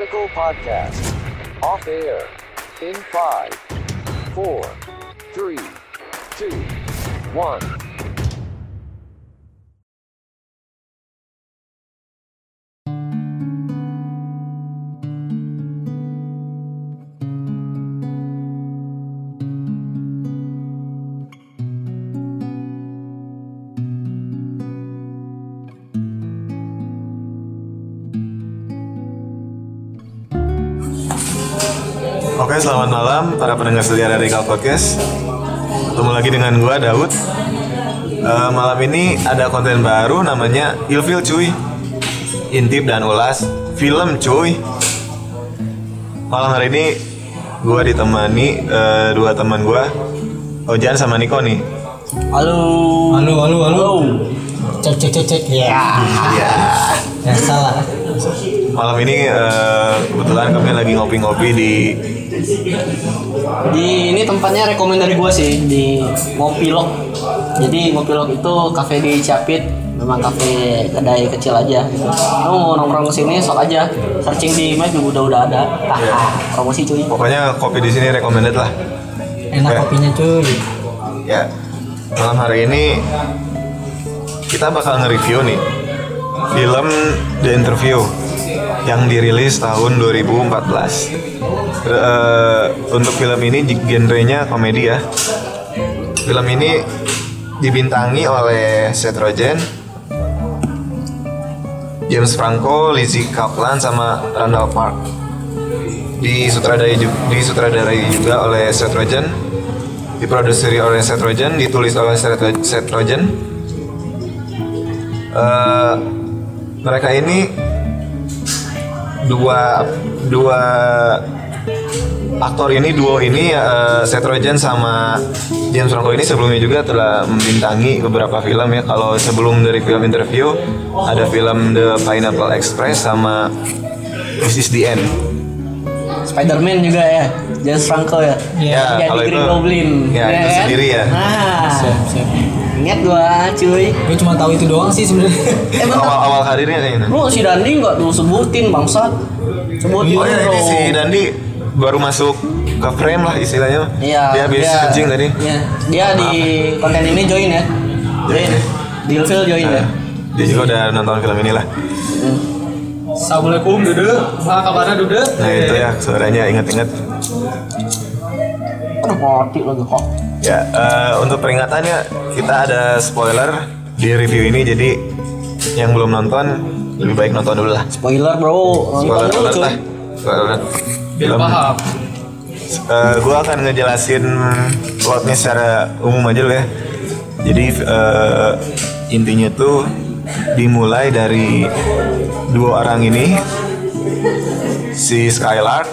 Radical Podcast. Off air. In 5, 4, 3, 2, 1. Selamat malam para pendengar setia dari Kal Podcast. Ketemu lagi dengan gua Daud. Eh, malam ini ada konten baru namanya Ilfil cuy. Intip dan ulas film cuy. Malam hari ini gua ditemani eh, dua teman gua, Ojan sama Niko nih. Halo. Halo, halo, halo. Cek cek cek cek. Ya. Ya. Ya salah. Malam ini eh, kebetulan kami lagi ngopi-ngopi di Di ini tempatnya rekomend dari gua sih di Ngopilok. Jadi Ngopilok itu kafe di Ciapit. Memang kafe kedai kecil aja gitu. Kamu mau nongkrong ke sini sok aja. Searching di map juga udah udah ada. Haha, promosi cuy. pokoknya kopi di sini recommended lah. Enak Oke. kopinya cuy. Ya, malam hari ini kita bakal nge-review nih film The Interview yang dirilis tahun 2014. Eh, untuk film ini genrenya komedi ya. Film ini dibintangi oleh Seth Rogen, James Franco, Lizzie Kaplan sama Randall Park. Disutradarai juga, disutradarai juga oleh Seth Rogen, diproduksi oleh Seth Rogen, ditulis oleh Seth Rogen. Eh, mereka ini dua dua aktor ini duo ini eh, Seth Rogen sama James Franco ini sebelumnya juga telah membintangi beberapa film ya. Kalau sebelum dari film interview ada film The Pineapple Express sama This Is the End. Spiderman juga ya. James Franco ya. Ya, Jadi kalau Green itu- Goblin. ya, itu kan? sendiri ya. Nah, Siap, siap. Ingat gua cuy. Gue cuma tahu itu doang sih sebenarnya. Eh. Awal-awal karirnya kayaknya. Lu si Dandi nggak lu sebutin bangsat. Sebutin Oh ya ini si Dandi baru masuk ke frame lah istilahnya. Iya. Dia habis kencing tadi. Iya. Dia di konten ini join ya. Join. Di Ilfil join ya. Dia juga udah nonton film ini lah. Assalamualaikum Dude. Apa kabarnya Dude? Nah itu ya suaranya inget-inget. Aduh mati lagi kok. Ya eh, untuk peringatannya kita ada spoiler di review ini jadi yang belum nonton lebih baik nonton dulu lah. Spoiler bro. Nonton Spoiler dulu lah. Spoiler alert. Biar paham. Eh, gua akan ngejelasin plotnya secara umum aja loh ya. Jadi eh, intinya tuh dimulai dari dua orang ini si Skylark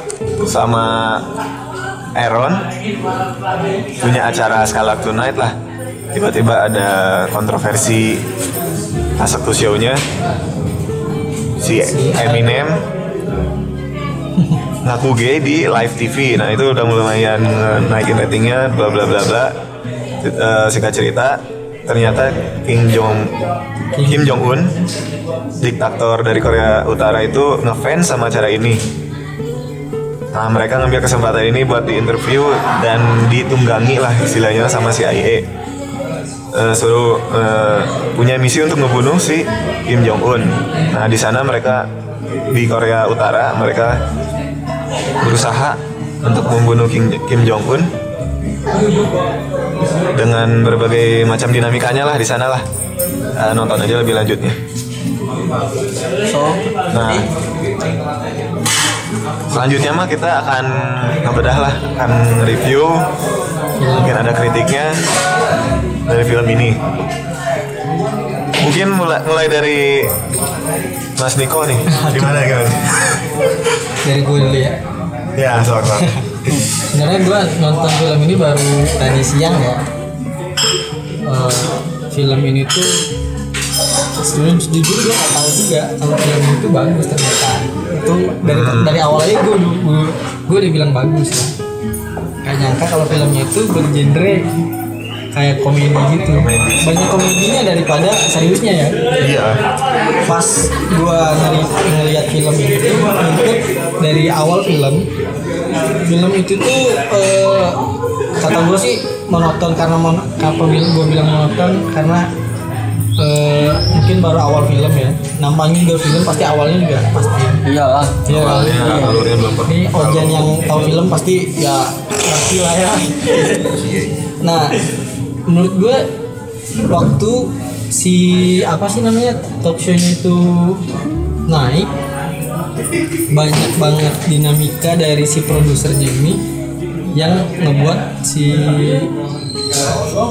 sama Aaron punya acara Skylark Tonight lah. Tiba-tiba ada kontroversi pas satu show-nya si Eminem ngaku gay di live TV. Nah itu udah lumayan eh, naikin ratingnya, bla bla bla bla. Eh, singkat cerita, ternyata Kim Jong Kim Jong Un, diktator dari Korea Utara itu ngefans sama acara ini. Nah mereka ngambil kesempatan ini buat diinterview dan ditunggangi lah istilahnya sama CIA. Eh, suruh eh, punya misi untuk ngebunuh si Kim Jong Un. Nah di sana mereka di Korea Utara mereka berusaha untuk membunuh Kim, Kim Jong Un dengan berbagai macam dinamikanya lah di sana lah. Eh, nonton aja lebih lanjutnya. So, Nah, selanjutnya mah kita akan ngebedah lah, akan review, mungkin ada kritiknya dari film ini. Mungkin mulai, mulai dari Mas Niko nih, gimana gimana? Dari gue dulu ya. Ya, sok. Sebenarnya gue nonton film ini baru tadi siang ya. Eh, film ini tuh sebelum jujur gue gak tahu juga kalau film ini tuh bagus ternyata. Itu dari dari awal aja gue gue gue udah bilang bagus ya. Gak nyangka kalau filmnya itu bergenre kayak komedi gitu. Komedi. Banyak komedinya daripada seriusnya ya. Iya. pas gua ngeli ngeliat film tuh input dari awal film film itu tuh eh, kata gue sih monoton karena mon bilang gue bilang monoton karena eh, mungkin baru awal film ya nampaknya juga film pasti awalnya juga pasti iyalah Iya, Awalnya iya. alurnya belum pernah. Ini Ojan yang tahu film pasti ya ngerti lah ya. nah, menurut gue waktu si apa sih namanya talk show-nya itu naik banyak banget dinamika dari si produsernya ini yang ngebuat si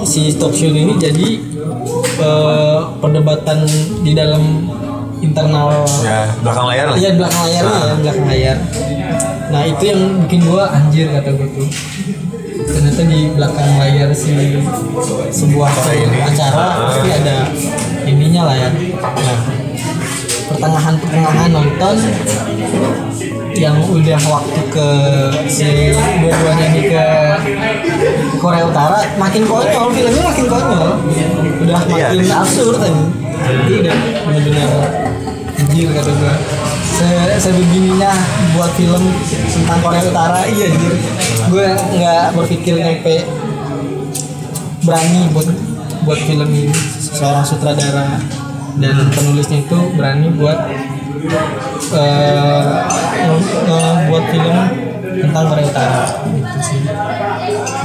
si talk show ini jadi eh, perdebatan di dalam internal Ya, belakang layar lah. Iya belakang layarnya ya, belakang layar. Nah itu yang bikin gua anjir kata gua tuh. Ternyata di belakang layar si sebuah acara pasti ada ininya lah ya. Nah pertengahan pertengahan nonton yang udah waktu ke si dua-duanya ini ke Korea Utara makin konyol filmnya makin konyol. Udah Iya. makin absurd kan jadi udah benar-benar anjir kata gua. Se sebegininya buat film tentang Korea Utara iya anjir. Gue nggak berpikir nyampe berani buat buat film ini. Seorang sutradara dan penulisnya itu berani buat buat film tentang Korea Utara gitu sih.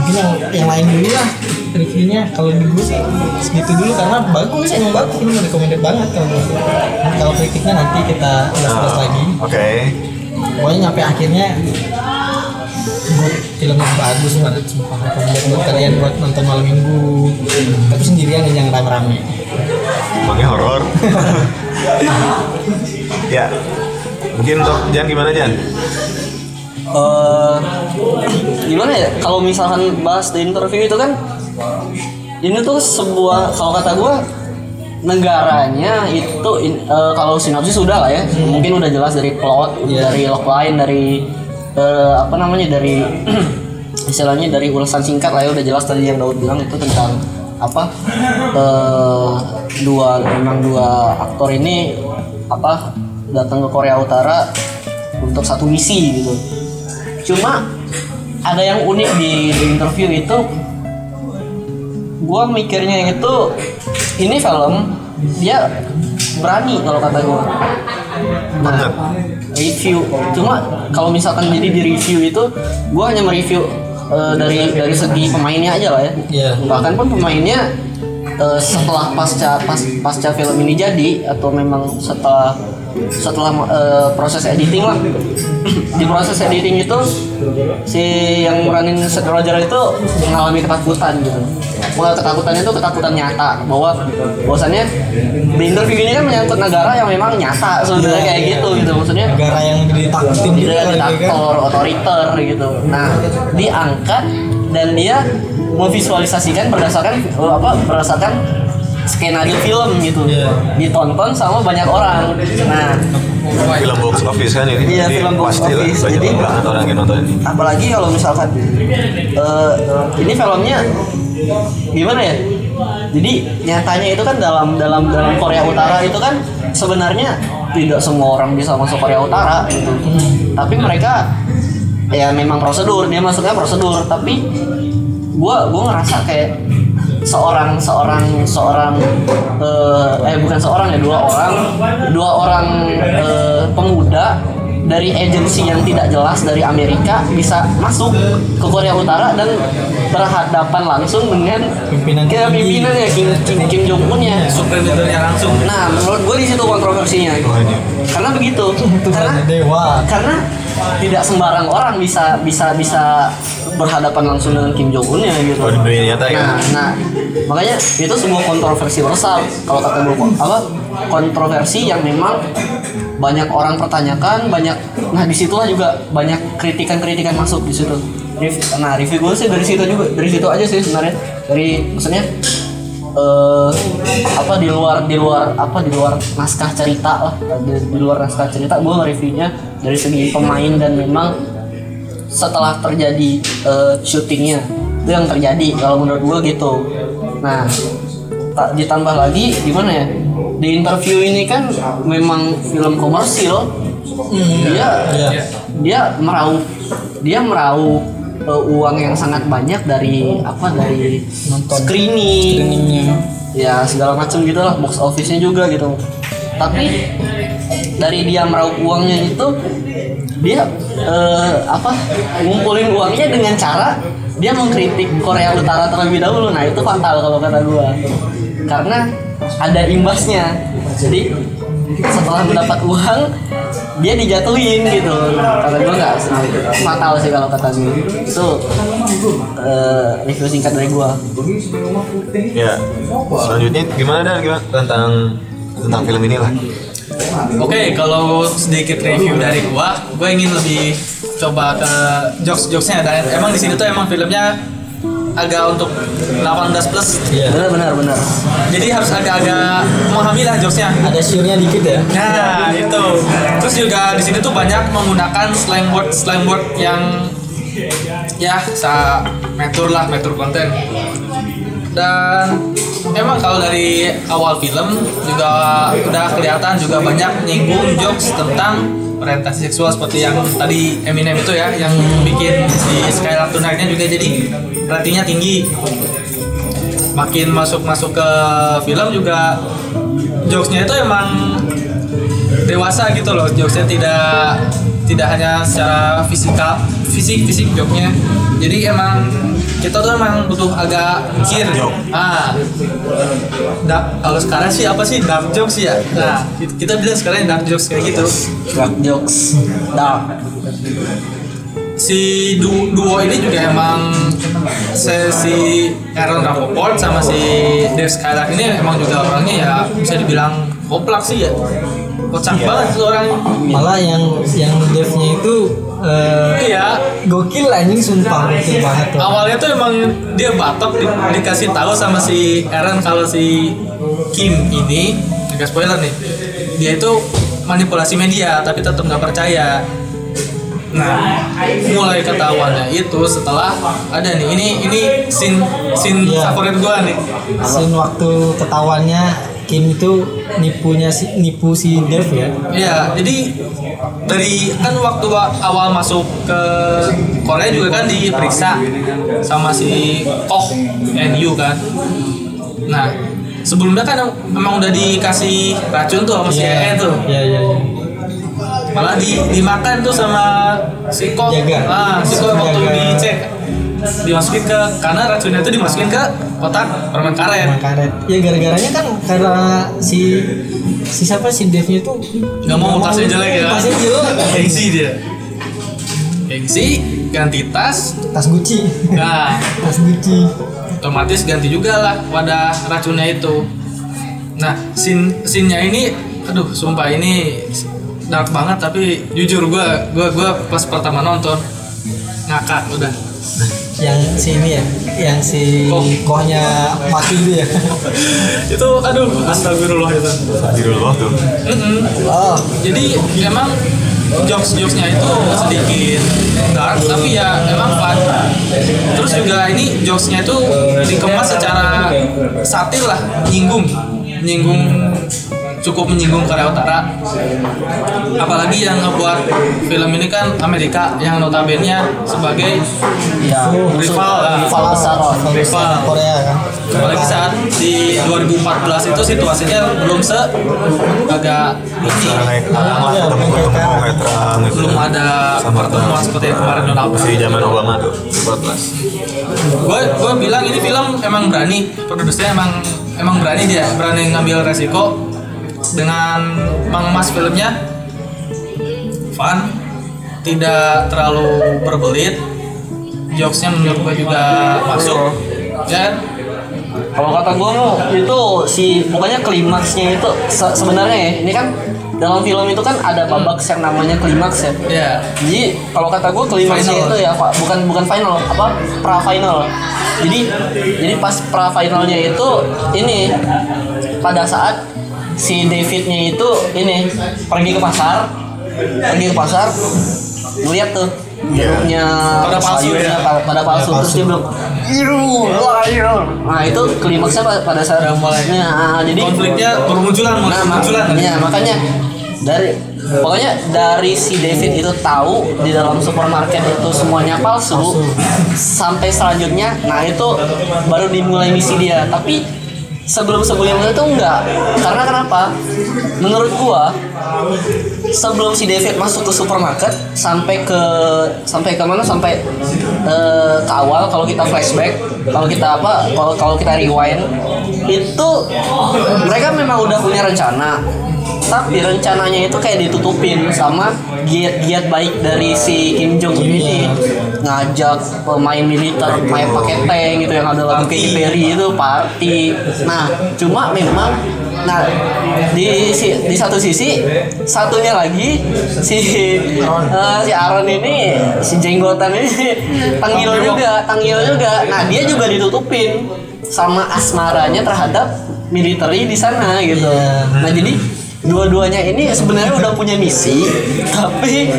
Mungkin yang yang lain dulu lah reviewnya. Kalau di gue sih segitu dulu. Karena bagus emang bagus. Film recommended banget kalau kalau kritiknya nanti kita bahas-bahas lagi. Oke. pokoknya nyampe akhirnya buat filmnya bagus banget sumpah rekomendasi buat kalian buat nonton malam minggu. Tapi sendirian dan jangan rame-rame. Horor. ya. Mungkin untuk Jan gimana Jan? eh gimana ya kalau misalkan bahas di interview itu kan ini tuh sebuah kalau kata gue negaranya itu in- eh, kalau sinopsis sudah lah ya mungkin udah jelas dari plot Iya. dari logline dari eh, apa namanya dari istilahnya dari ulasan singkat lah ya udah jelas tadi yang Daud bilang itu tentang apa eh, dua memang dua aktor ini apa datang ke Korea Utara untuk satu misi gitu. Cuma ada yang unik di, di interview itu. Gua mikirnya itu ini film dia berani kalau kata gua. Nah review. Cuma kalau misalkan jadi di review itu gua hanya mereview eh, dari dari segi pemainnya aja lah ya. Iya. bahkan pun pemainnya eh, setelah pasca pas, pasca film ini jadi atau memang setelah setelah eh, proses editing lah. Di proses editing itu si yang meranin Seth Roger itu mengalami ketakutan gitu. Mengalami ketakutan itu ketakutan nyata bahwa bahwasannya di interview ini kan menyangkut negara yang memang nyata sebenarnya kayak gitu gitu. Maksudnya negara yang ditakutin gitu kan, diktator, otoriter gitu. Nah, diangkat dan dia memvisualisasikan berdasarkan apa berdasarkan skenario film gitu. Iya. Ditonton sama banyak orang. Nah, Film box office kan ini. Iya, Jadi film box pasti lah, office. Jadi- banget orang yang nonton ini. apalagi kalau misalkan eh, ini filmnya gimana ya? Jadi nyatanya itu kan dalam dalam dalam Korea Utara itu kan sebenarnya tidak semua orang bisa masuk Korea Utara gitu. Tapi mereka ya memang prosedur, dia masuknya prosedur, tapi gua gua ngerasa kayak seorang seorang seorang eh, eh bukan seorang ya dua orang. Dua orang eh, pemuda dari agensi yang tidak jelas dari Amerika bisa masuk ke Korea Utara dan berhadapan langsung dengan Pimpinan ya, pimpinan ya Kim, Kim, Kim Jong Un ya supervisornya langsung. Nah menurut gue di situ kontroversinya. Karena begitu. Karena dewa. karena tidak sembarang orang bisa bisa bisa berhadapan langsung dengan Kim Jong Un ya gitu. Oh, di dunia nyata ya? Nah, nah makanya itu sebuah kontroversi besar. Kalau kata gue apa? Kontroversi yang memang banyak orang pertanyakan banyak nah di situlah juga banyak kritikan-kritikan masuk di situ. Nah review gue sih dari situ juga dari situ aja sih sebenarnya. Dari maksudnya eh apa di luar di luar apa di luar naskah cerita lah di, di luar naskah cerita gue nge-reviewnya dari segi pemain dan memang setelah terjadi eh, syutingnya itu yang terjadi kalau menurut gue gitu. Nah tak ditambah lagi gimana ya di interview ini kan memang film komersil dia Iya. dia meraup dia meraup eh, uang yang sangat banyak dari apa dari Nonton. screening Screeningnya. ya segala macam gitu lah box office-nya juga gitu tapi dari dia meraup uangnya itu dia eh, apa ngumpulin uangnya dengan cara dia mengkritik Korea Utara terlebih dahulu nah itu fatal kalau kata gua karena ada imbasnya. Jadi setelah mendapat uang dia dijatuhin gitu. Kata gua nggak fatal sih kalau kata gua. Itu eh, review singkat dari gua. Ya. Selanjutnya gimana dah gimana? Tentang tentang film ini lah. Oke, kalau sedikit review dari gua, gua ingin lebih coba ke jokes-jokesnya dan emang di sini tuh emang filmnya agak untuk 18 plus. Iya. benar benar benar Jadi harus agak-agak memahami lah jokesnya. Ada siurnya dikit ya. Nah, itu. Terus juga di sini tuh banyak menggunakan slang word slang word yang ya sa metur lah, metur konten. Dan emang kalau dari awal film juga udah kelihatan juga banyak nyinggung jokes tentang orientasi seksual seperti yang tadi Eminem itu ya yang bikin si Skylar Tonight-nya juga jadi ratingnya tinggi. Makin masuk-masuk ke film juga jokesnya itu emang dewasa gitu loh. Jokesnya tidak tidak hanya secara fisikal fisik fisik jokesnya. Jadi emang kita tuh emang butuh agak mikir. Ah. Kalau sekarang sih apa sih? Dark jokes ya? Nah kita bilang sekarang dark jokes kayak gitu. Dark jokes. Dark si du- duo ini juga emang se- si Aaron Rappaport sama si Dave Skylar ini emang juga orangnya ya bisa dibilang koplak sih ya. Kocak banget tuh orang. Malah yang yang devnya itu eh, iya gokil anjing sumpah gokil banget tuh. awalnya tuh emang dia batok di- dikasih tahu sama si Aaron kalau si Kim ini agak spoiler nih dia itu manipulasi media tapi tetap nggak percaya nah mulai ketahuannya itu setelah ada nih ini ini scene scene Iya. favorit gua nih Scene waktu ketahuannya Kim itu nipunya si nipu si Dev ya. Iya, jadi dari kan waktu wa- awal masuk ke Korea juga kan diperiksa sama si Koh NU kan. Nah, sebelumnya kan emang udah dikasih racun tuh sama si EN tuh. Iya iya iya. Malah di, dimakan tuh sama si Koh. Ah, si Koh waktu dicek dimasukin ke karena racunnya itu dimasukin ke kotak permen karet. Sama karet. Ya gara-garanya kan karena si si siapa si Devnya itu Nggak mau tasnya jelek ya. Tasnya jelek. Gengsi dia. Gengsi ganti tas. Tas Gucci. Nah, Tas Gucci. otomatis ganti juga lah wadah racunnya itu. Nah, scene scene-nya ini aduh sumpah ini dark banget tapi jujur gua gua gua pas pertama nonton ngakak udah. Yang si ini ya, yang si Koh. kohnya mati itu ya. itu aduh astagfirullah itu. Astagfirullah tuh. Mm-mm. Oh, Jadi emang jokes jokesnya itu sedikit dark tapi ya emang fun. Terus juga ini jokesnya itu dikemas secara satir lah, nyinggung, nyinggung cukup menyinggung Korea Utara. Apalagi yang ngebuat film ini kan Amerika yang notabene sebagai ya rival lah. rival besar rival. Korea kan. Apalagi saat di 2014 itu situasinya belum se agak ini lah, Iya, gitu. belum ada pertemuan seperti yang kemarin Donald Trump. Masih zaman Obama tuh, 14. Gue gue bilang ini film emang berani, produsernya emang emang berani dia, berani ngambil resiko dengan mengemas filmnya fun, tidak terlalu berbelit, jokesnya menurut gue juga masuk, dan kalau kata gue mau itu si pokoknya klimaksnya itu se- sebenarnya ya ini kan dalam film itu kan ada babak yang namanya klimaks ya. Ya. Jadi kalau kata gue klimaksnya itu ya Pak, bukan bukan final, apa pra final. Jadi jadi pas pra finalnya itu ini pada saat si Davidnya itu ini pergi ke pasar, pergi ke pasar, ngeliat tuh jeruknya Pada palsu sayurnya ya? pada, pada palsu terus dia bilang iru wah, iru." nah itu klimaksnya pa- pada saat Udah mulai. nah, jadi konfliknya bermunculan, Nah, bermunculan. iya, makanya dari pokoknya dari si David itu tahu di dalam supermarket itu semuanya palsu sampai selanjutnya nah itu baru dimulai misi dia tapi sebelum sebelumnya itu enggak. Karena kenapa? Menurut gua sebelum si David masuk ke supermarket sampai ke sampai ke mana? Sampai eh, ke awal kalau kita flashback kalau kita apa kalau kalau kita rewind itu mereka memang udah punya rencana. Tapi rencananya itu kayak ditutupin sama giat-giat baik dari si Kim Jong Un ini ngajak pemain militer main pakai tank gitu yang ada lagu Katy Perry itu party. Nah cuma memang nah di si- di satu sisi satunya lagi si eh, si Aaron ini si jenggotan ini tangil juga tangil juga. Nah dia juga ditutupin sama asmaranya terhadap militeri di sana gitu. Nah jadi dua-duanya ini sebenarnya udah punya misi tapi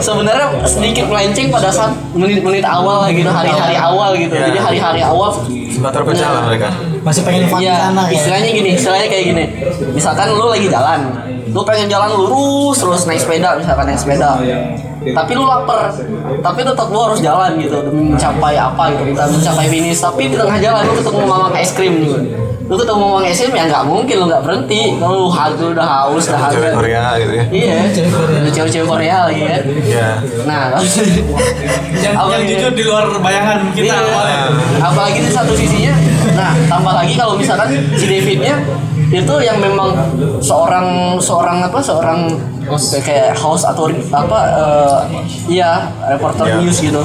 sebenarnya sedikit melenceng pada saat menit-menit awal lah gitu hari-hari awal gitu Ya. jadi hari-hari awal sempat terpecah lah mereka masih pengen fun Iya, sana kayak istilahnya gini, istilahnya kayak gini. Misalkan lu lagi jalan, lu pengen jalan lurus terus naik sepeda, misalkan naik sepeda. Tapi lu lapar, tapi tetap lu harus jalan gitu demi mencapai apa gitu, kita mencapai finish. Tapi di tengah jalan lu ketemu mamang es krim juga. Lu ketemu mamang es krim ya nggak mungkin lu nggak berhenti. Kalau lu haus udah haus, udah haus. cewek Korea gitu ya Iya, cewek-cewek Korea lagi ya. ya Nah, yang, yang jujur di luar bayangan kita Iya. awalnya. Apalagi di satu sisinya. Nah, tambah lagi kalau misalkan si Davidnya itu yang memang seorang seorang apa seorang kayak host atau apa eh, iya reporter Ya. news gitu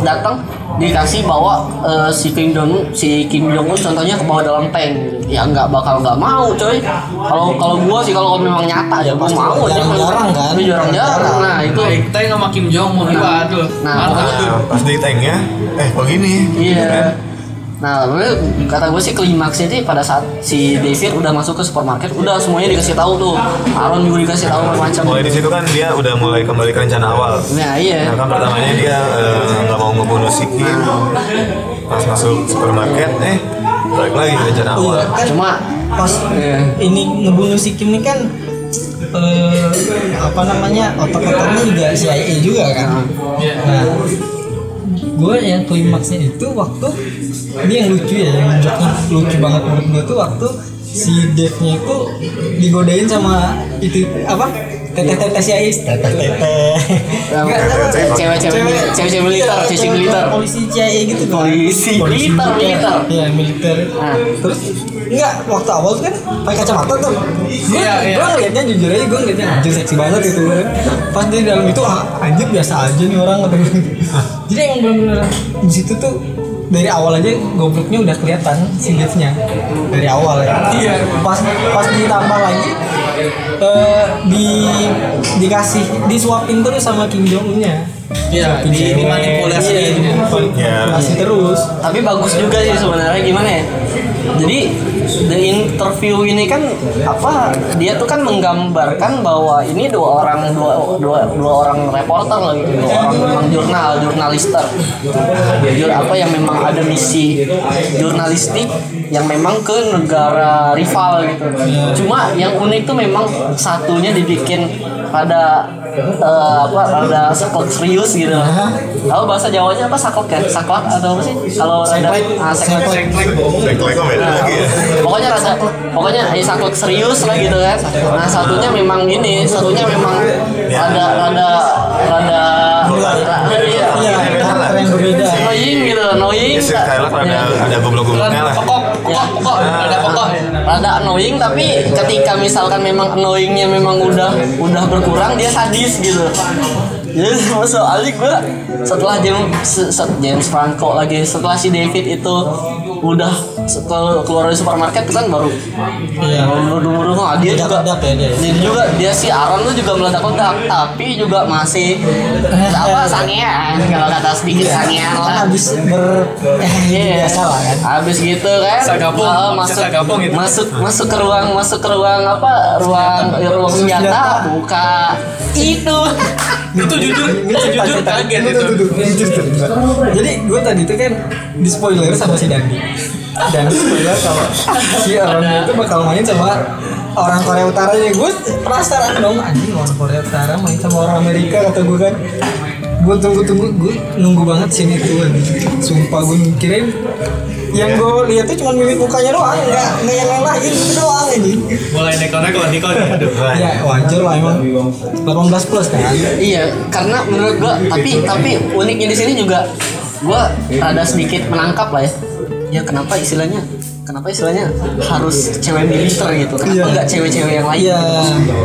datang dikasih bawa eh, si Kim Jong si Kim Jong Un contohnya ke bawah dalam tank gitu. ya nggak bakal nggak mau coy kalau kalau gua sih kalau memang nyata ya gua pasti mau aja jarang-jarang kan? Tapi jarang-jarang nah itu Baik, kita sama Kim Jong Un. Nah, pokoknya- tuh. Nah, pas di tanknya eh kok gini Iya. Nah, sebenarnya kata gue sih klimaksnya sih pada saat si David udah masuk ke supermarket, udah semuanya dikasih tahu tuh. Aaron juga dikasih tahu macam. mulai di situ kan dia udah mulai kembali ke rencana awal Nah, iya. Nah kan pertamanya dia eh, nggak mau ngebunuh si Kim pas masuk supermarket eh balik lagi ke rencana awal Iya, kan Cuma pas Iya. ini ngebunuh si Kim ini kan eh, apa namanya otak-otaknya juga CIA juga kan nah gue yang klimaksnya itu waktu ini yang lucu ya yang joknya lucu banget menurut gue tuh waktu si Dave-nya itu digodain sama itu apa teteh-teteh CIA teteh-teteh Nggak, cewek-cewek cewek-cewek militer, cewek cewek militer. polisi CIA gitu kan. Polisi, militer, militer. Iya, militer. Nah. Terus enggak waktu awal kan pakai kacamata tuh. Gue Iya, iya. gue ngeliatnya jujur aja gue ngeliatnya anjir seksi banget gitu. Pas di dalam itu ah, anjir biasa aja nih orang. Jadi emang bener-bener di situ tuh dari awal aja gobloknya udah kelihatan si dari awal ya. Iya. Pas pas ditambah lagi eh, di dikasih disuapin terus sama Kim Jong Un-nya. Iya, di- cewek. dimanipulasi. Iya, dimanipulasi terus. tapi bagus juga sih sebenarnya gimana ya jadi the interview ini kan apa dia tuh kan menggambarkan bahwa ini dua orang dua, dua, dua orang reporter lah gitu dua orang memang jurnal jurnalister Jur, apa yang memang ada misi jurnalistik yang memang ke negara rival gitu cuma yang unik tuh memang satunya dibikin pada eh, apa ada saklek serius gitu Tahu bahasa Jawanya apa saklek ya? Saklek atau apa sih? Kalau ada ah, saklek. Ya Pokoknya rasa pokoknya ya saklek serius lah gitu kan. Nah, satunya memang ini, satunya memang ada ada ada iya, Iya, karakter yang berbeda. Annoying gitu, annoying. Ya, Skylar ada ada goblok-gobloknya lah Pokok, pokok, pokok, ada pokok. Rada annoying tapi ketika misalkan memang annoyingnya memang udah udah berkurang dia sadis gitu. Jadi soalnya gue setelah James, James Franco lagi setelah si David itu udah keluar dari supermarket itu kan baru Iya. buru-buru nah, dia juga ya dia. jadi juga dia si Aaron tuh juga meledak-ledak tapi juga masih apa sangean kalau kata sedikit sangean Kan lah habis ber eh Iya. biasa lah kan. Habis gitu kan. Ah, maksudnya masuk gitu. masuk masuk ke ruang masuk ke ruang apa? Ruang ruang senjata buka itu. Itu jujur, itu jujur kaget itu. Jadi gue tadi itu kan di spoiler sama si Dandi. Dan spoiler kalau si Aaron itu bakal main sama orang Korea Utara ya gue penasaran dong anjing orang Korea Utara main sama orang Amerika kata gue kan gue tunggu tunggu gue nunggu banget sini tuh sumpah gue mikirin yang gue lihat tuh cuma mimik mukanya doang nggak nggak yang lain itu doang anjing Mulai neko-neko Nikon ya. Aduh. ya wajar lah emang 18 plus kan Iya, karena menurut gua tapi tapi uniknya di sini juga gua rada sedikit menangkap lah ya. Ya kenapa istilahnya? Kenapa istilahnya harus cewek militer gitu? Kenapa Iya. nggak cewek-cewek yang lain? iya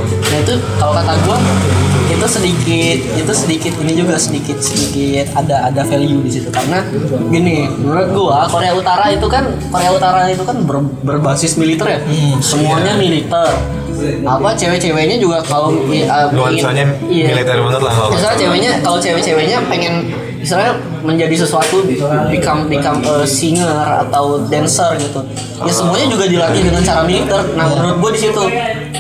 Nah itu kalau kata gua itu sedikit itu sedikit ini juga sedikit sedikit ada ada value di situ karena gini menurut gua Korea Utara itu kan Korea Utara itu kan ber- berbasis militer ya semuanya militer apa cewek-ceweknya juga kalau uh, Nuansanya iya. militer banget lah kalau misalnya ceweknya kalau cewek-ceweknya pengen misalnya menjadi sesuatu become become a singer atau dancer gitu. Ya semuanya juga dilatih dengan cara militer. Nah menurut gua di situ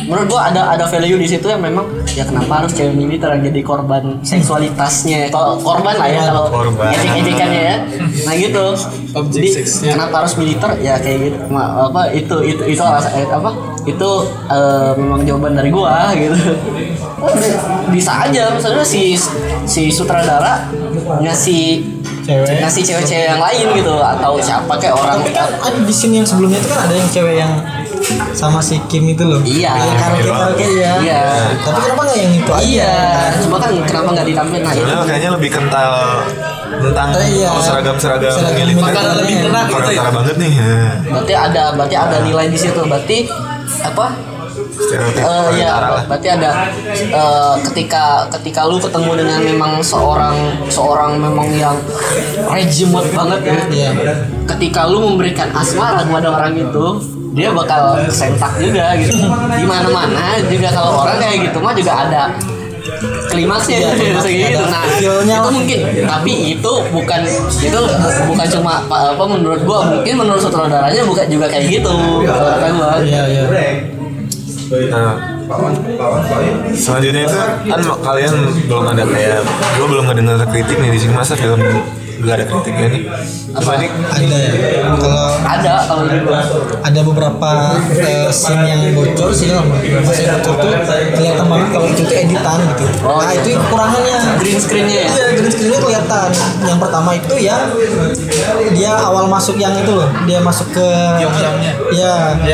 menurut gua ada ada value di situ yang memang ya kenapa harus cewek militer yang jadi korban seksualitasnya? Kalau korban lah ya kalau Korban. edik-edikannya ya. Nah gitu. Jadi kenapa harus militer? Ya kayak gitu. Ma- apa itu itu itu alasan eh, apa itu eh, memang jawaban dari gua gitu. Bi- bisa aja misalnya si si sutradara ngasih Cewek. ngasih cewek-cewek yang lain gitu atau siapa kayak orang tapi kan ada di sini yang sebelumnya itu kan ada yang cewek yang sama si Kim itu loh Iya. Yang karaoke karaoke ya Iya. tapi kenapa nggak yang itu aja iya cuma kan kenapa nggak ditampilin nah itu Sebenarnya kayaknya lebih kental tentang Eh, iya. oh, seragam-seragam Seragam militer. militer. Makanan lebih kena gitu Korea ya. Banget nih. ya. berarti ada berarti ada nilai di situ berarti apa Stereotip Korea ya, lah. berarti ada eh, ketika ketika lu ketemu dengan memang seorang seorang memang yang regimet banget ya. Iya. Ketika lu memberikan asmara kepada orang itu, dia bakal sentak juga gitu. Di mana-mana juga kalau orang kayak gitu mah juga ada klimaksnya Iya, gitu, klimaksnya gitu. Nah, itu mungkin tapi itu bukan itu bu- bukan cuma apa menurut gua mungkin menurut sutradaranya bukan juga kayak gitu. Kalau kata gua. iya iya Nah, selanjutnya itu kan kalian belum ada kayak gue belum ngedengar kritik nih di sini masa film gak ada kritiknya nih. Apa ada ya kalau Ada kalau di gua. ada beberapa eh, scene yang bocor sih lah beberapa scene bocor tuh kelihatan banget kalau itu tuh editan gitu Oh, nah iya. itu kekurangannya green screennya ya. Iya, green screennya kelihatan. Yang pertama itu ya dia awal masuk yang itu loh, dia masuk ke ya Iya,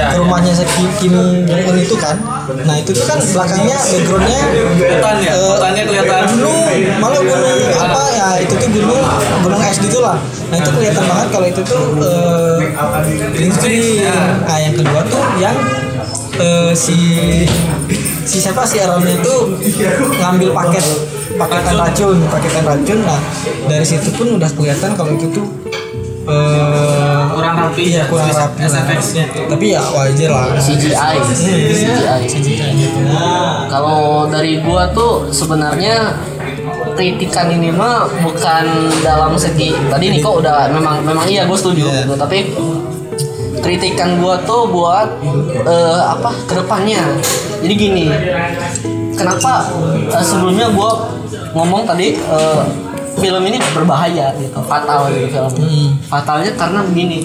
ke rumahnya si Kim, Kim Jong Un itu kan. Nah itu tuh kan belakangnya backgroundnya Hutan ya, eh, kelihatan. gunung, malah gunung apa ya itu tuh gunung gunung es gitu lah. Nah itu kelihatan banget kalau itu tuh eh, green screen. Nah yang kedua tuh yang eh, si si siapa si Aaron itu ngambil paket paketan racun paketan racun nah dari situ pun udah kelihatan kalau itu tuh eh, Kurang rapi. Iya kurang rapi. SFX-nya. tapi ya wajar lah. CGI, CGI. Kalau dari gua tuh sebenarnya kritikan ini mah bukan dalam segi tadi Niko udah memang memang iya gue setuju Iya. gitu. Tapi kritikan gua tuh buat eh, apa ke depannya. Jadi gini kenapa eh, sebelumnya gua ngomong tadi eh, film ini berbahaya gitu fatal gitu film fatalnya karena begini.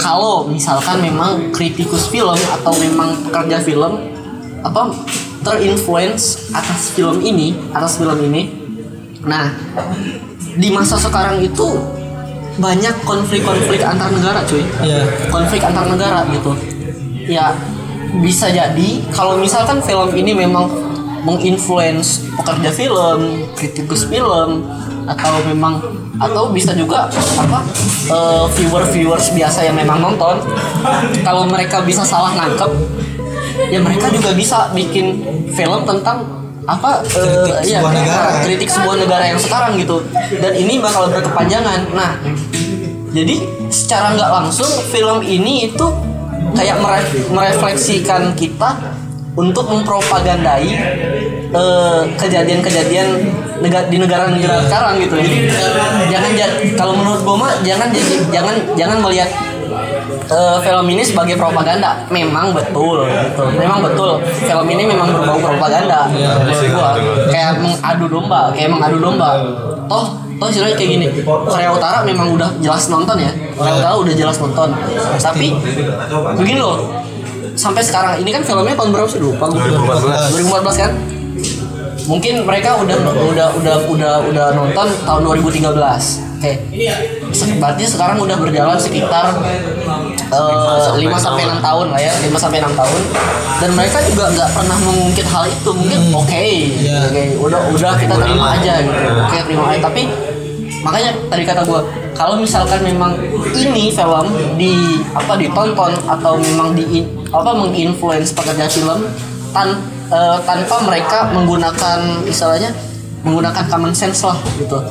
Kalau misalkan memang kritikus film atau memang pekerja film apa terinfluence atas film ini atas film ini nah di masa sekarang itu banyak konflik-konflik antar negara cuy. Iya. konflik antar negara gitu. Ya bisa jadi kalau misalkan film ini memang menginfluence pekerja film kritikus film atau memang atau bisa juga apa viewer viewers biasa yang memang nonton. Kalau mereka bisa salah nangkep ya mereka juga bisa bikin film tentang apa eh, Kritik ya, sebuah negara. kritik sebuah negara yang sekarang gitu. Dan ini bakal berkepanjangan. Nah jadi secara nggak langsung film ini itu kayak meref- merefleksikan kita untuk mempropagandai eh, kejadian-kejadian nega- di negara-negara sekarang gitu. Jadi jangan ja- kalau menurut gue mah jangan jadi jangan jangan melihat eh, film ini sebagai propaganda. Memang betul gitu. Memang betul film ini memang berbau propaganda. menurut gua kayak mengadu domba, kayak mengadu domba. Toh toh istilahnya kayak gini. Korea Utara memang udah jelas nonton ya. Korea Utara udah jelas nonton. Tapi begini loh. Sampai sekarang. Ini kan filmnya tahun berapa sih? Lupa gue 2014. 2014 kan? Mungkin mereka udah udah udah udah udah nonton tahun 2013 oke. Se- berarti sekarang udah berjalan sekitar eh, 5 sampai 6 tahun lah ya. 5 sampai 6 tahun. Dan mereka juga nggak pernah mengungkit hal itu. Mungkin oke. Iya. oke udah udah kita terima aja gitu. Oke terima aja. Tapi makanya tadi kata gue kalau misalkan memang ini film di apa ditonton atau memang di apa menginfluence pekerja film tan eh, tanpa mereka menggunakan istilahnya menggunakan common sense lah gitu.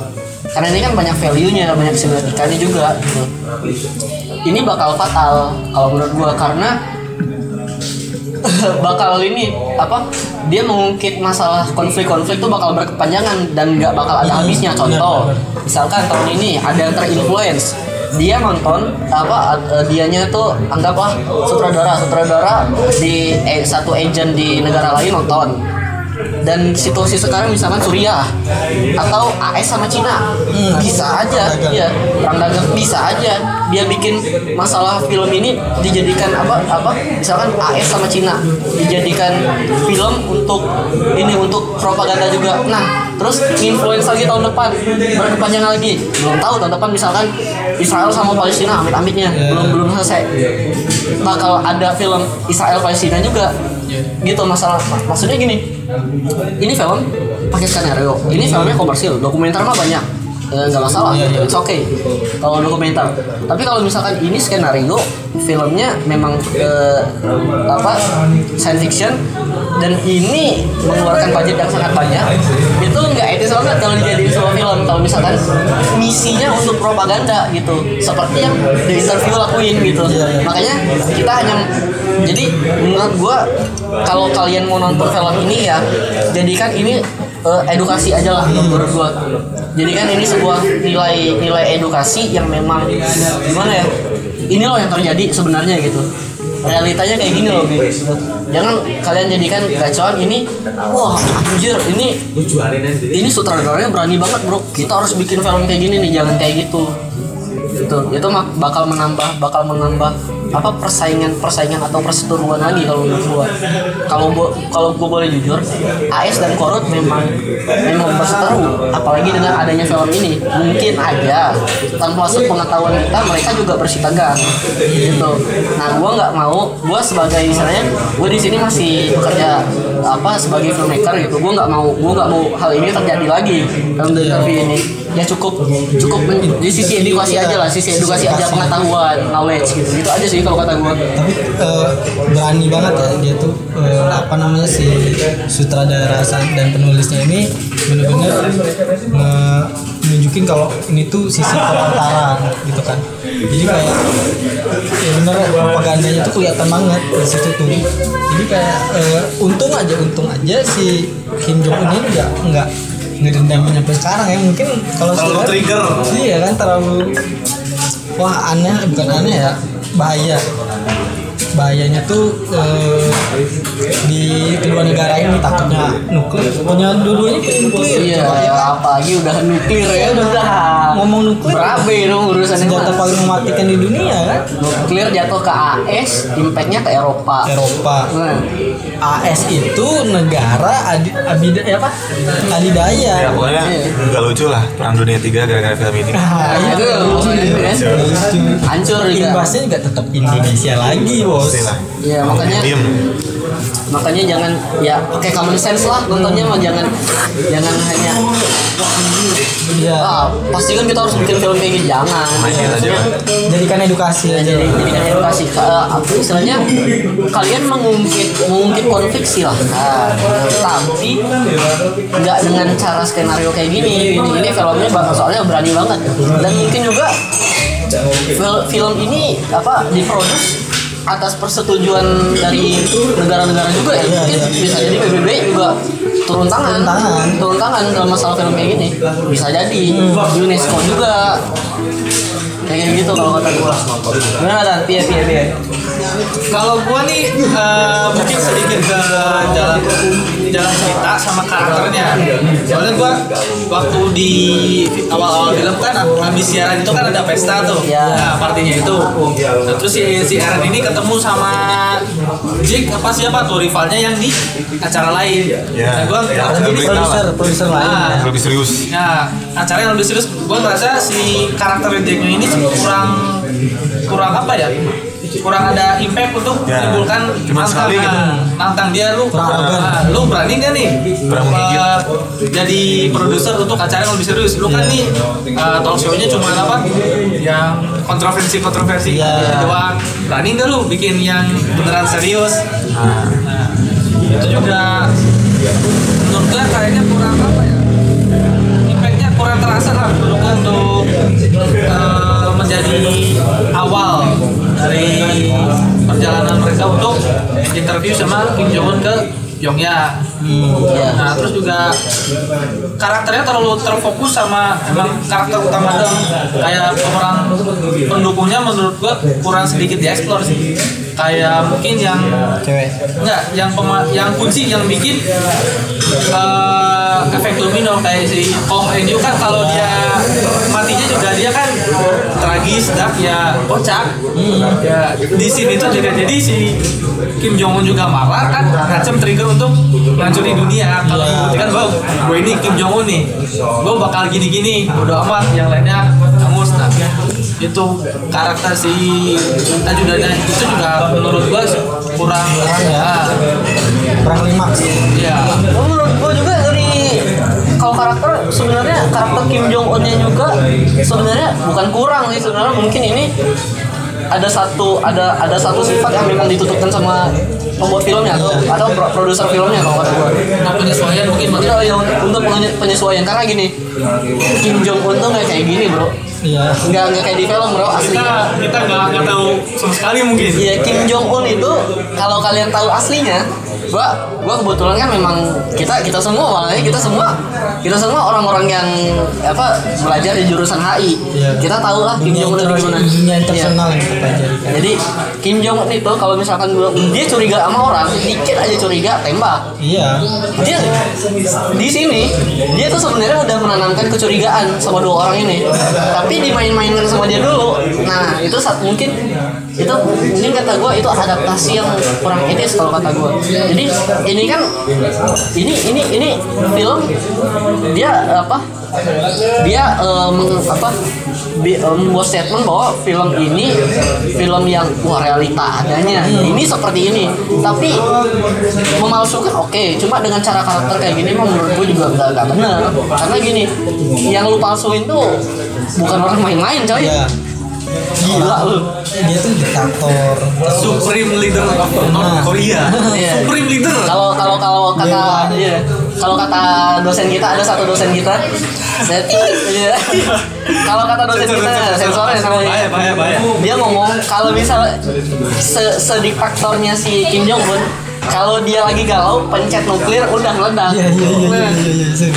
Karena ini kan banyak value-nya banyak semiotikanya juga gitu. Ini bakal fatal kalau menurut gua karena bakal ini apa dia mengungkit masalah konflik-konflik tuh bakal berkepanjangan dan nggak bakal ada habisnya. Contoh misalkan tahun ini ada yang terinfluence dia nonton apa eh, dianya tuh anggaplah sutradara sutradara di eh, satu agent di negara lain nonton dan situasi sekarang misalkan Suriah atau AS sama Cina bisa aja ya perang dagang bisa aja. Dia bikin masalah film ini dijadikan apa apa misalkan AS sama Cina dijadikan film untuk ini untuk propaganda juga. Nah terus influence lagi tahun depan berkepanjangan lagi. Belum tahu tahun depan misalkan Israel sama Palestina amit-amitnya belum belum selesai. Bakal ada film Israel Palestina juga gitu masalah. Mak- maksudnya gini ini film pakai skenario. Ini filmnya komersil dokumenter mah banyak. Eh, nggak masalah it's okay kalau dokumenter. Tapi kalau misalkan ini skenario filmnya memang eh, apa science fiction dan ini mengeluarkan budget yang sangat banyak itu nggak etis banget kalau dijadiin sebuah film. Kalau misalkan misinya untuk propaganda gitu seperti yang di interview lakuin gitu. Makanya kita hanya jadi menurut gua kalau kalian mau nonton film ini ya jadikan ini eh, edukasi aja lah menurut gua. Jadikan ini sebuah nilai nilai edukasi yang memang gimana ya ini loh yang terjadi sebenarnya gitu. Realitanya kayak gini loh gitu. jangan kalian jadikan gacoan ini wah anjir ini ini sutradaranya berani banget bro. Kita harus bikin film kayak gini nih jangan kayak gitu. Itu itu mah bakal menambah bakal menambah apa persaingan persaingan atau perseteruan lagi kalau menurut gua? Kalau gua kalau gua boleh jujur AS dan Korut memang memang berseteru. Apalagi dengan adanya film ini. Mungkin aja tanpa sepengetahuan kita mereka juga bersitegang gitu. Nah gua nggak mau gua sebagai misalnya gua di sini masih bekerja apa sebagai filmmaker gitu. Gua nggak mau gua nggak mau hal ini terjadi lagi dalam interview ini. Ya cukup cukup di sisi edukasi aja lah sisi edukasi aja pengetahuan knowledge gitu. Gitu aja sih kalau kata gua. Tapi eh, berani banget ya dia tuh eh, apa namanya si sutradara dan penulisnya ini benar-benar nge- nunjukin kalau ini tuh sisi perantaran gitu kan. Jadi kayak ya bener propagandanya tuh kelihatan banget di situ tuh. Jadi kayak eh, untung aja untung aja si Kim Jong Un ini nggak nggak ngedendam sampai sekarang ya. Mungkin kalau Terlalu sekarang- trigger. iya kan terlalu wah aneh bukan aneh ya bahaya bahayanya tuh eh, di kedua negara ini takutnya nuklir. Punya dua-duanya nuklir. Iya apalagi udah nuklir ya. Udah. Ngomong nuklir. Berabe dong urusannya senjata paling mematikan di dunia kan? Nuklir jatuh ke AS impactnya ke Eropa. Eropa. Nah, AS itu negara adi, abida, ya apa adidaya Ya pokoknya nggak lucu lah perang dunia 3 gara-gara film ini. Nah, itu itu lucu. hancur juga imbasnya juga tetap Indonesia lagi bos. Iya makanya. Makanya jangan ya pakai common sense lah nontonnya mah jangan jangan hanya Iya. ah pasti kan kita harus bikin film kayak gini. Jangan. Aja. jadikan edukasi Ya, aja. Jadi jadikan edukasi. Apa istilahnya? Kalian mengungkit mengungkit konflik silahkan tapi nggak dengan cara skenario kayak gini. Ini ini filmnya soalnya berani banget. Dan mungkin juga fil- film ini apa diproduksi atas persetujuan dari negara-negara juga ya. Mungkin bisa jadi PBB juga turun tangan. Turun tangan. turun tangan dalam masalah film kayak gini. Bisa jadi. UNESCO juga. Kayak gitu kalau kata gua. Gimana dan piye piye piye Kalau gua nih eh, mungkin sedikit ke jalan jalan cerita sama karakternya. Soalnya gua waktu di awal-awal film kan habis siaran itu kan ada pesta tuh. Ya. Nah, partinya itu. Nah, terus si si Aaron ini ketemu sama Jake apa siapa tuh rivalnya yang di acara lain. Ya. Nah, gua Ya, produser produser lain Nah, ya. lebih serius Nah, acara yang lebih serius, gue ngerasa si karakter Jacknya ini kurang kurang apa ya? Kurang ada impact untuk Ya, menimbulkan cuma sekali gitu. nantang dia lu, Kurang nah, lu berani gak nih Kurang menggigit. uh, jadi produser untuk acara yang lebih serius? Lu kan nih uh, talk show-nya cuma apa? Yang kontroversi-kontroversi Iya. doang. Berani gak lu bikin yang beneran serius? Nah, itu juga menurut gue kayaknya kurang apa ya? impactnya kurang terasa lah untuk untuk eh, menjadi awal dari perjalanan mereka untuk interview sama Kim Jong Un ke Pyongyang. Nah terus juga karakternya terlalu terfokus sama emang karakter utama dong kayak pemeran pendukungnya menurut gua kurang sedikit dieksplor sih kayak mungkin yang cewek Enggak, yang pema yang kunci yang bikin eh, efek domino kayak si Oh Enyu kan kalau dia matinya juga dia kan tragis dark ya kocak. Ya di sini tuh juga jadi si Kim Jong Un juga marah kan ngacem trigger untuk ngancurin dunia. Kalau buktikan gue gue ini Kim Jong Un nih, gue bakal gini-gini, udah amat yang lainnya hangus. Nah itu karakter si ajudannya itu juga menurut gue kurang ya? kurang klimaks ya menurut gue juga dari kalau karakter sebenarnya karakter Kim Jong Unnya juga sebenarnya bukan kurang sih. Sebenarnya mungkin ini ada satu ada ada satu sifat yang memang ditutupkan sama pembuat filmnya atau atau pro- produser filmnya kalau kata gue nah penyesuaian mungkin mungkin makanya yang untuk penye- penyesuaian. Karena gini Kim Jong Un tuh nggak kayak gini bro iya nggak nggak kayak di film bro kita aslinya kita nggak nggak tahu sama sekali mungkin Iya Kim Jong Un itu kalau kalian tahu aslinya, gua gua kebetulan kan memang kita kita semua makanya kita semua kita semua orang-orang yang apa belajar di jurusan HI. Iya. Kita tahu lah Kim Jong Un itu gimana. dunia Iya. internasional yang kita pelajari kan Jadi Kim Jong Un itu kalau misalkan gua dia curiga sama orang, dikit aja curiga tembak. iya Dia di sini dia tuh sebenarnya udah menanamkan kecurigaan sama dua orang ini. Tapi dimain-mainkan sama dia dulu. Nah, itu saat mungkin itu mungkin kata gue itu adaptasi yang kurang etis kalau kata gue. Jadi ini kan ini ini ini film dia apa dia em, apa bi- em, membuat statement bahwa film ini film yang wah realita adanya ini seperti ini tapi memalsukan oke cuma dengan cara karakter kayak gini menurut gue juga nggak benar karena gini yang lu palsuin tuh bukan orang main-main coy. Iya. Gila lu. Dia tuh diktator. Supreme leader of North Korea. Iya. supreme leader. Kalau kalau kalau kata iya. Kalau kata dosen kita ada satu dosen kita. Iya. kalau kata dosen kita sensornya bahaya bahaya dia ngomong kalau misal se sediktatornya si Kim Jong Un kalau dia lagi galau pencet nuklir udah meledak iya iya iya Nah, iya iya iya.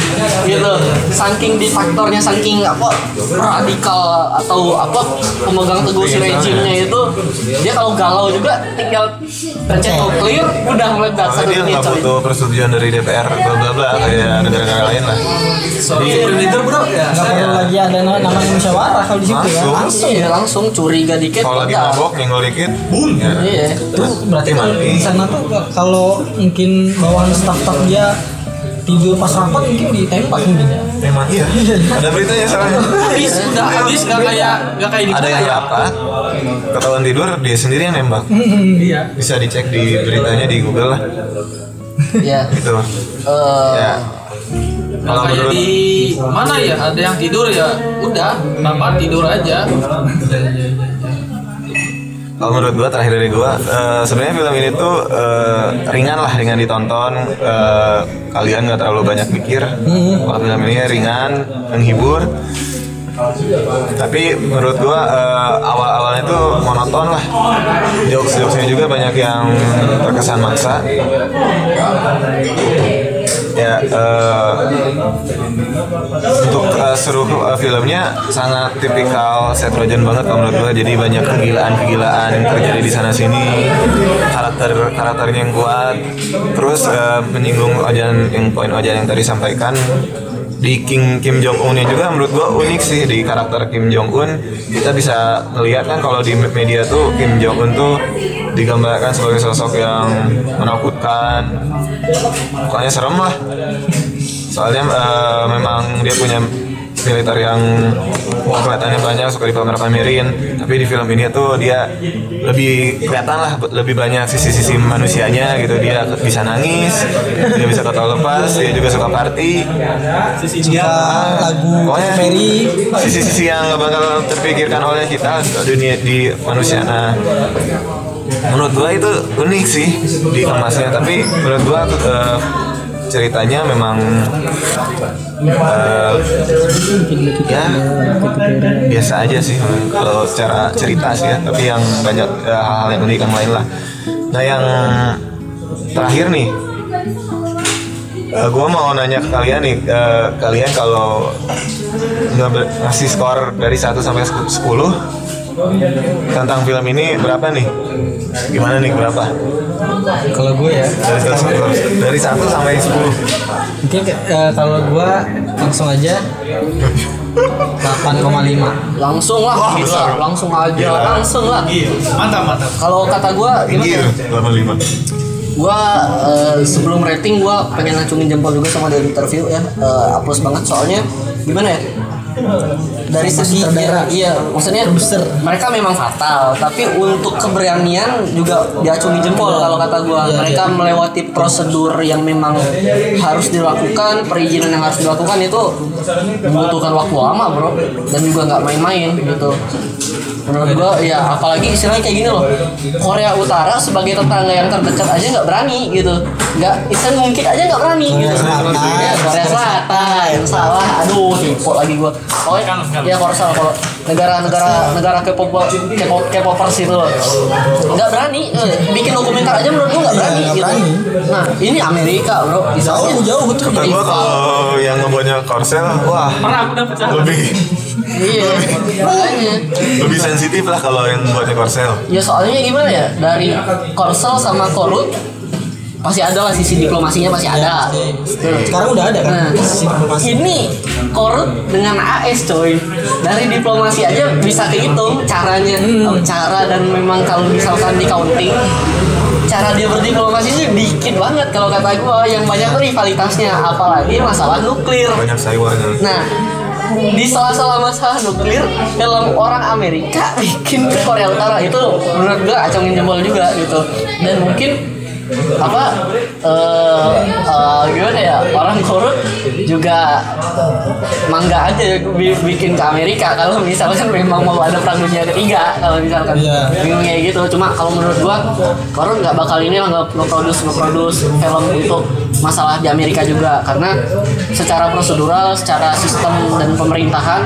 Gitu. Saking diktatornya saking apa radikal atau apa pemegang teguh si rejimnya itu dia kalau galau juga tinggal pencet nuklir udah meledak satu dia nggak butuh persetujuan dari DPR bla bla bla kayak negara-negara lain lah. Supreme leader bro ya nggak perlu lagi ada na- namanya musyawarah kalau di situ Langsung. kan langsung ya langsung curiga dikit kalau lagi mabok nyenggol dikit. Boom. Ya. iya. Itu berarti kan Mati. di sana tuh kalau mungkin bawahan staff-staff dia tidur pas rapat mungkin ditembak mungkin ya Memang iya. Ada beritanya soalnya. habis udah habis nggak kayak nggak kayak di Ada yang rapat, ketahuan tidur dia sendiri yang nembak. iya Bisa dicek di beritanya di Google lah. ya Gitu. eh Ya. Kalau menurut di mana ya ada yang tidur ya udah kenapa tidur aja Kalau menurut gua terakhir dari gua eh, sebenarnya film ini tuh eh, ringan lah ringan ditonton. Eh, kalian nggak terlalu banyak mikir. Kalau film ini ringan menghibur. Tapi menurut gua eh, awal-awalnya tuh monoton lah. Jokes jokesnya juga banyak yang terkesan maksa ya eh, untuk eh, seluruh eh, filmnya sangat tipikal Seth Rogen banget kalau menurut gue jadi banyak kegilaan-kegilaan yang terjadi di sana sini karakter karakternya yang kuat. Terus eh, menyinggung Ojan yang poin Ojan yang tadi sampaikan di King Kim Jong Unnya juga menurut gua unik sih di karakter Kim Jong Un kita bisa ngelihat kan kalau di media tuh Kim Jong Un tuh digambarkan sebagai sosok yang menakutkan. Pokoknya serem lah. Soalnya eh, memang dia punya militer yang kelihatannya banyak suka dipamer-pamerin. Tapi di film ini tuh dia lebih kelihatan lah lebih banyak sisi-sisi manusianya gitu. Dia bisa nangis dia bisa ketawa lepas dia juga suka party. Suka lagu Pokoknya sisi-sisi yang gak bakal terpikirkan oleh kita dunia di manusia. Nah menurut gua itu unik sih dikemasnya tapi menurut gua eh, ceritanya memang eh, ya biasa aja sih kalau secara cerita sih ya. Tapi yang banyak eh, hal-hal yang unik yang lain lah. Nah yang terakhir nih Eh, gua mau nanya ke kalian nih, eh, kalian kalau ngasih skor dari 1 sampai 10 tentang film ini berapa nih? Gimana nih berapa? kalau gue ya Dari 1 dari 1 sampai 10. mungkin eh, kalau gue langsung aja 8,5 langsung lah Wah, besar. langsung aja Gila. langsung lah Mantap, mantap. kalau kata gua gimana Tinggi ya? ya, 85. gua eh, sebelum rating gua pengen ngacungin jempol juga sama dari interview ya Eh, aplaus banget soalnya gimana ya dari segi sutradara. iya maksudnya mereka memang fatal tapi untuk keberanian juga diacungi jempol kalau kata gua. Iya, mereka iya. melewati prosedur yang memang harus dilakukan perizinan yang harus dilakukan itu membutuhkan waktu lama bro. Dan juga nggak main-main gitu. Menurut gua ya apalagi istilahnya kayak gini loh. Korea Utara sebagai tetangga yang terdekat aja nggak berani gitu. Nggak itu mungkin aja nggak berani gitu. Selatan. ya, Korea Selatan salah aduh tipe lagi gua. Pokoknya ya Korsel kalau negara-negara negara K-pop K-pop K-popers itu. Loh nggak berani eh, bikin dokumenter aja menurut gua nggak berani Nggak gitu. berani. nah ini Amerika bro. Misalnya jauh tuh Kata gua kalau yang ngebuatnya Korsel, wah Pernah aku dapat lebih iya. Makanya. lebih sensitif lah kalau yang buatnya Korsel. Ya soalnya gimana ya? Dari Korsel sama Korut pasti ada lah sisi diplomasinya pasti ada. sekarang udah ada kan? Nah, sisi diplomasi. Ini Korut dengan AS coy. Dari diplomasi aja bisa kehitung caranya. Cara dan memang kalau misalkan di counting cara dia berdiplomasi itu dikit banget. Kalau kata gua yang banyak tuh rivalitasnya. Apalagi masalah nuklir. Banyak sayurannya. Nah, di sela-sela masalah nuklir, film orang Amerika bikin ke Korea Utara itu menurut gue acungin jempol juga gitu. Dan mungkin apa eh eh, gimana ya? Orang korut juga mangga aja bi- bikin ke Amerika. Kalau misalkan memang mau ada perang dunia ketiga kalau misalkan Iya. bingung kayak gitu. Cuma kalau menurut gua korut nggak bakal ini lah nggak nge-produce nge-produce film untuk masalah di Amerika juga. Karena secara prosedural secara sistem dan pemerintahan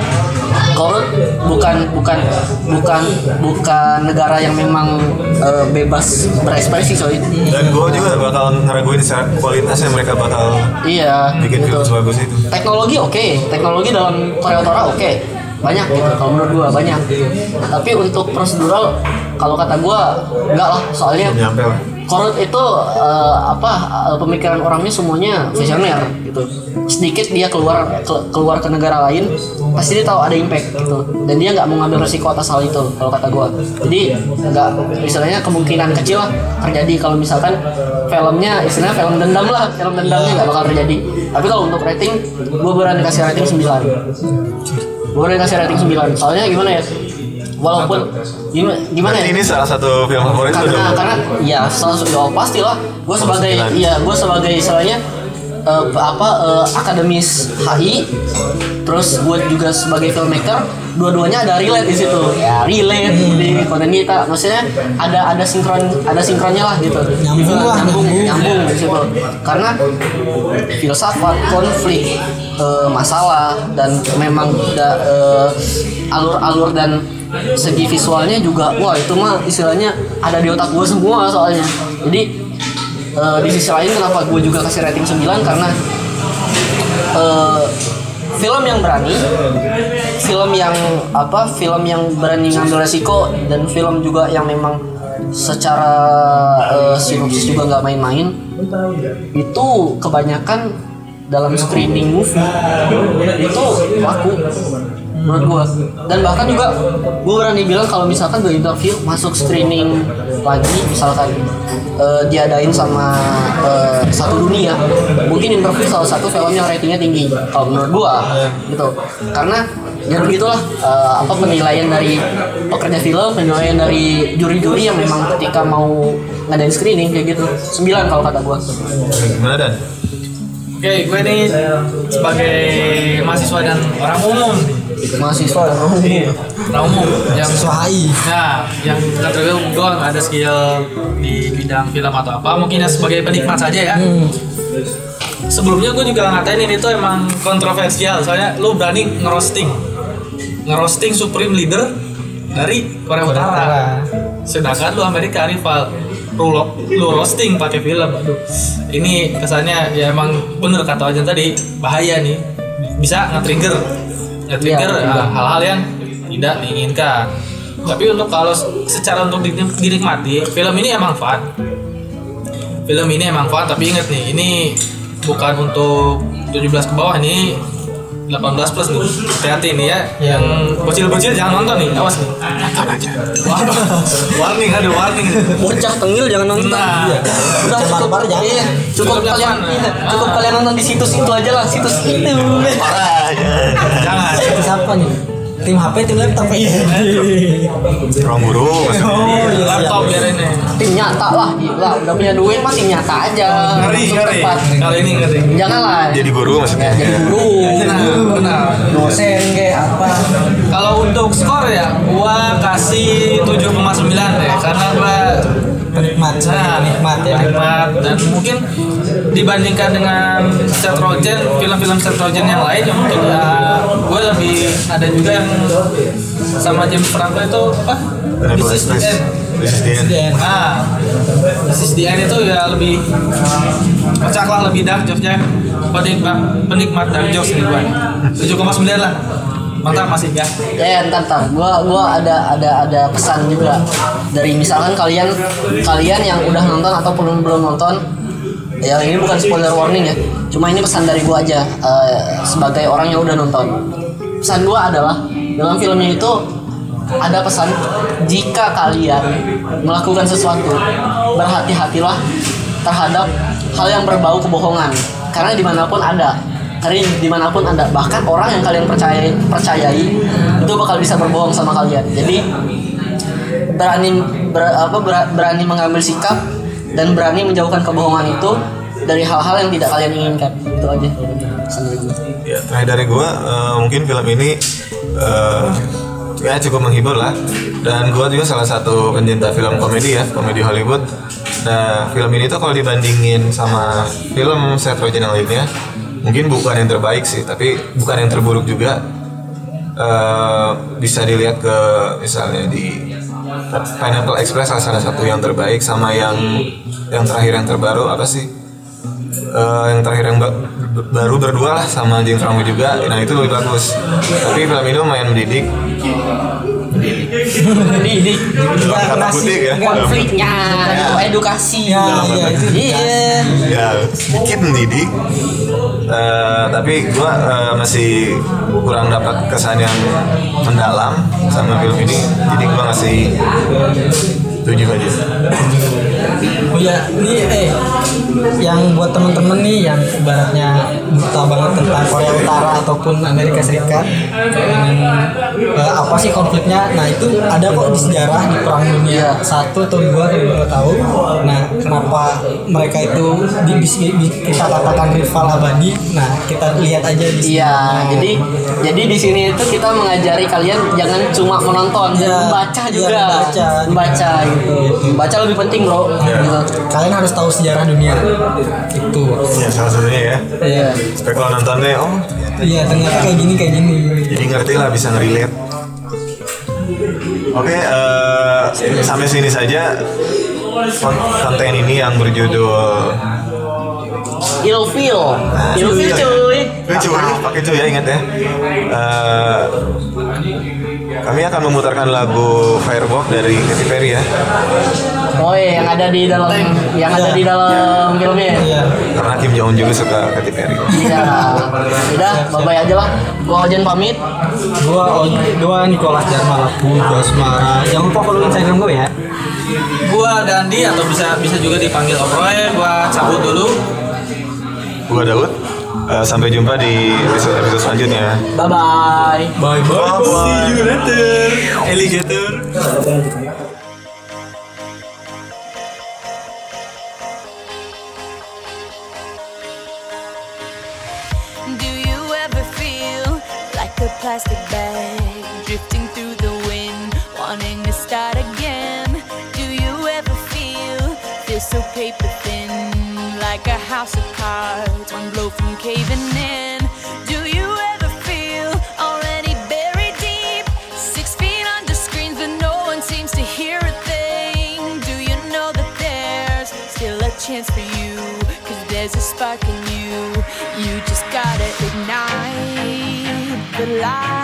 korut bukan bukan bukan bukan negara yang memang eh, bebas berekspresi Dan gue juga bakal ngeraguin secara kualitasnya mereka bakal iya bikin gitu. film sebagus itu. teknologi oke teknologi dalam Korea Utara oke banyak gitu kalau menurut gua banyak gitu tapi untuk prosedural kalau kata gua enggak lah soalnya Nyampe lah. Korut itu eh, apa eh, pemikiran orangnya semuanya visioner gitu. Sedikit dia keluar ke- keluar ke negara lain pasti dia tahu ada impact gitu. Dan dia nggak mau ngambil resiko atas hal itu kalau kata gua. Jadi nggak istilahnya kemungkinan kecil lah terjadi kalau misalkan filmnya istilahnya film dendam lah film dendamnya nggak bakal terjadi. Tapi kalau untuk rating gua berani kasih rating 9 gua berani kasih rating 9 soalnya gimana ya walaupun gimana gimana ya? ini salah satu film favorit karena dong. karena ya salah satu ya, pasti lah gue sebagai ya gue sebagai istilahnya eh, apa eh, akademis HI terus gue juga sebagai filmmaker dua-duanya ada relate di situ. Ya relate di konten kita. Maksudnya ada ada sinkron ada sinkronnya lah gitu. Nyambung lah, nyambung nyambung. nyambung di situ. Karena filsafat konflik eh, masalah dan memang da- eh, alur-alur dan segi visualnya juga wah itu mah istilahnya ada di otak gue semua soalnya. Jadi eh, di sisi lain kenapa gue juga kasih rating 9 karena eh, film yang berani film yang apa film yang berani ngambil resiko dan film juga yang memang secara eh, sinopsis juga nggak main-main itu kebanyakan dalam screening movie itu laku menurut gua. Dan bahkan juga gua berani bilang kalau misalkan gue interview masuk screening lagi misalkan eh, diadain sama eh, satu dunia mungkin interview salah satu film yang ratingnya tinggi kalau menurut gua gitu. Karena ya begitulah eh, apa penilaian dari pekerja film penilaian dari juri-juri yang memang ketika mau ngadain screening kayak gitu. Sembilan kalau kata gua. Gimana dan? Oke, gue nih sebagai mahasiswa dan orang umum, mahasiswa Iya, orang umum yang Suhai. Nah, yang nggak terlalu nggak ada skill di bidang film atau apa, mungkin ya sebagai penikmat saja ya. Sebelumnya gue juga ngatain ini tuh emang kontroversial, soalnya lu berani ngerosting, ngerosting Supreme Leader dari Korea Utara. Sedangkan lu Amerika rival, lu, lo- lu roasting pakai film, aduh. Ini kesannya ya emang bener kata aja tadi bahaya nih, bisa nge-trigger, nge-trigger Iya, ah, hal-hal yang tidak diinginkan. Tapi untuk kalau secara untuk dinik- dinikmati, film ini emang fun. Film ini emang fun, tapi inget nih, ini bukan untuk 17 ke bawah nih 18 plus nih hati-hati nih ya yang bocil-bocil jangan nonton nih awas nih warning ada warning bocah tengil jangan nonton Nah. Iya. udah Bocah cukup barbar jangan. iya, cukup kalian iya, ya. cukup kalian nonton di situs itu aja lah situs itu jangan Itu siapa nih? Tim HP, tim laptop. Ya? Ruang guru. Oh, iya, laptop biar ini tim nyata lah gila. Udah punya duit mah tim nyata aja. Ngeri ngeri. kali ini ngeri. Jangan lah Jadi guru ya, maksudnya. jadi guru. Benar Dosen kayak apa? Kalau untuk skor ya, gua kasih 7,9 deh karena gua Penikmat, nah, penikmat ya. penikmat dan mungkin dibandingkan dengan Seth Rogen, film-film Seth Rogen yang lain yang mungkin ya gue lebih ada juga yang sama James Franco itu apa? Hannibal This is the Express. end. This is the end. Dan Nah, This is the end itu ya lebih kocak lah lebih dark jokesnya penikmat penikmat dark jokes nih gue 7,9 lah mantap masih ya ya ntar ntar. Gua gua ada ada ada pesan juga. Dari misalkan kalian kalian yang udah nonton atau belum belum nonton ya ini bukan spoiler warning ya. Cuma ini pesan dari gua aja eh, sebagai orang yang udah nonton. Pesan gua adalah dalam filmnya itu ada pesan jika kalian melakukan sesuatu berhati-hatilah terhadap hal yang berbau kebohongan. Karena di mana pun ada karena di mana pun ada bahkan orang yang kalian percayai percayai itu bakal bisa berbohong sama kalian jadi berani ber- apa ber- berani mengambil sikap dan berani menjauhkan kebohongan itu dari hal-hal yang tidak kalian inginkan itu aja gue. Ya, terakhir dari gua eh, mungkin film ini eh, ya cukup menghibur lah. Dan gua juga salah satu pencinta film komedi ya, komedi Hollywood. Nah, film ini tuh kalau dibandingin sama film Seth Rogen yang lainnya, mungkin bukan yang terbaik sih, tapi bukan yang terburuk juga. Eh, bisa dilihat ke misalnya di Pineapple Express salah satu yang terbaik sama yang yang terakhir yang terbaru apa sih? Eh, yang terakhir yang ba- baru berdua lah sama James Franco juga nah itu lebih bagus tapi film ini lumayan mendidik Ya. konfliknya edukasi. Ya, iya, itu Iya. ya sedikit mendidik. Eh, tapi gua eh, masih kurang dapat kesan yang mendalam sama film ini. Jadi gua ngasih tujuh aja Oh ya, ini eh yang buat temen-temen nih yang ibaratnya buta banget tentang Korea Utara ataupun Amerika Serikat dengan eh, apa sih konfliknya? Nah itu ada kok di sejarah di Perang Dunia satu atau dua kalau gue tahu. Nah kenapa mereka itu di, di- di- kita katakan rival abadi? Nah kita lihat aja di sini. Iya, jadi jadi di sini itu kita mengajari kalian jangan cuma menonton, Iya. membaca Iya, juga, membaca. membaca gitu. Membaca lebih penting bro. Gitu. Kalian harus tahu sejarah dunia itu. ya salah satunya ya Iya. supaya kalau nontonnya oh Iya ternyata kayak gini kayak gini. jadi ngerti lah bisa ngerelate oke eh, sampai sini saja kon- konten ini yang berjudul Ilfil. Ilfil cuy. Lucu banget pakai cuy ya ingat ya. Eh, kami akan memutarkan lagu Firewalk dari Katy Perry ya. Oh iya, yang ada di dalam yang ada di dalam filmnya. Iya. Karena Kim Jong Un juga suka Katy Perry. Iya. Udah, bye-bye aja lah. Gua Ojen pamit. Gua gua Nicholas Jarmalaku, Josmara. Jangan lupa follow Instagram gue ya. Gua Dandi atau bisa bisa juga dipanggil Oproy. Gua cabut dulu. Gua Daud. Eh, sampai jumpa di episode episode selanjutnya. Bye-bye. Bye bye. See you later, alligator. Do you ever feel like a plastic bag drifting through the wind, wanting to start again? Do you ever feel feel so paper thin, like a house of cards, one blow from caving in? Do you ever feel already buried deep, six feet under screens, but no one seems to hear a thing? Do you know that there's still a chance for you? Cause there's a spark in you. You just gotta ignite the light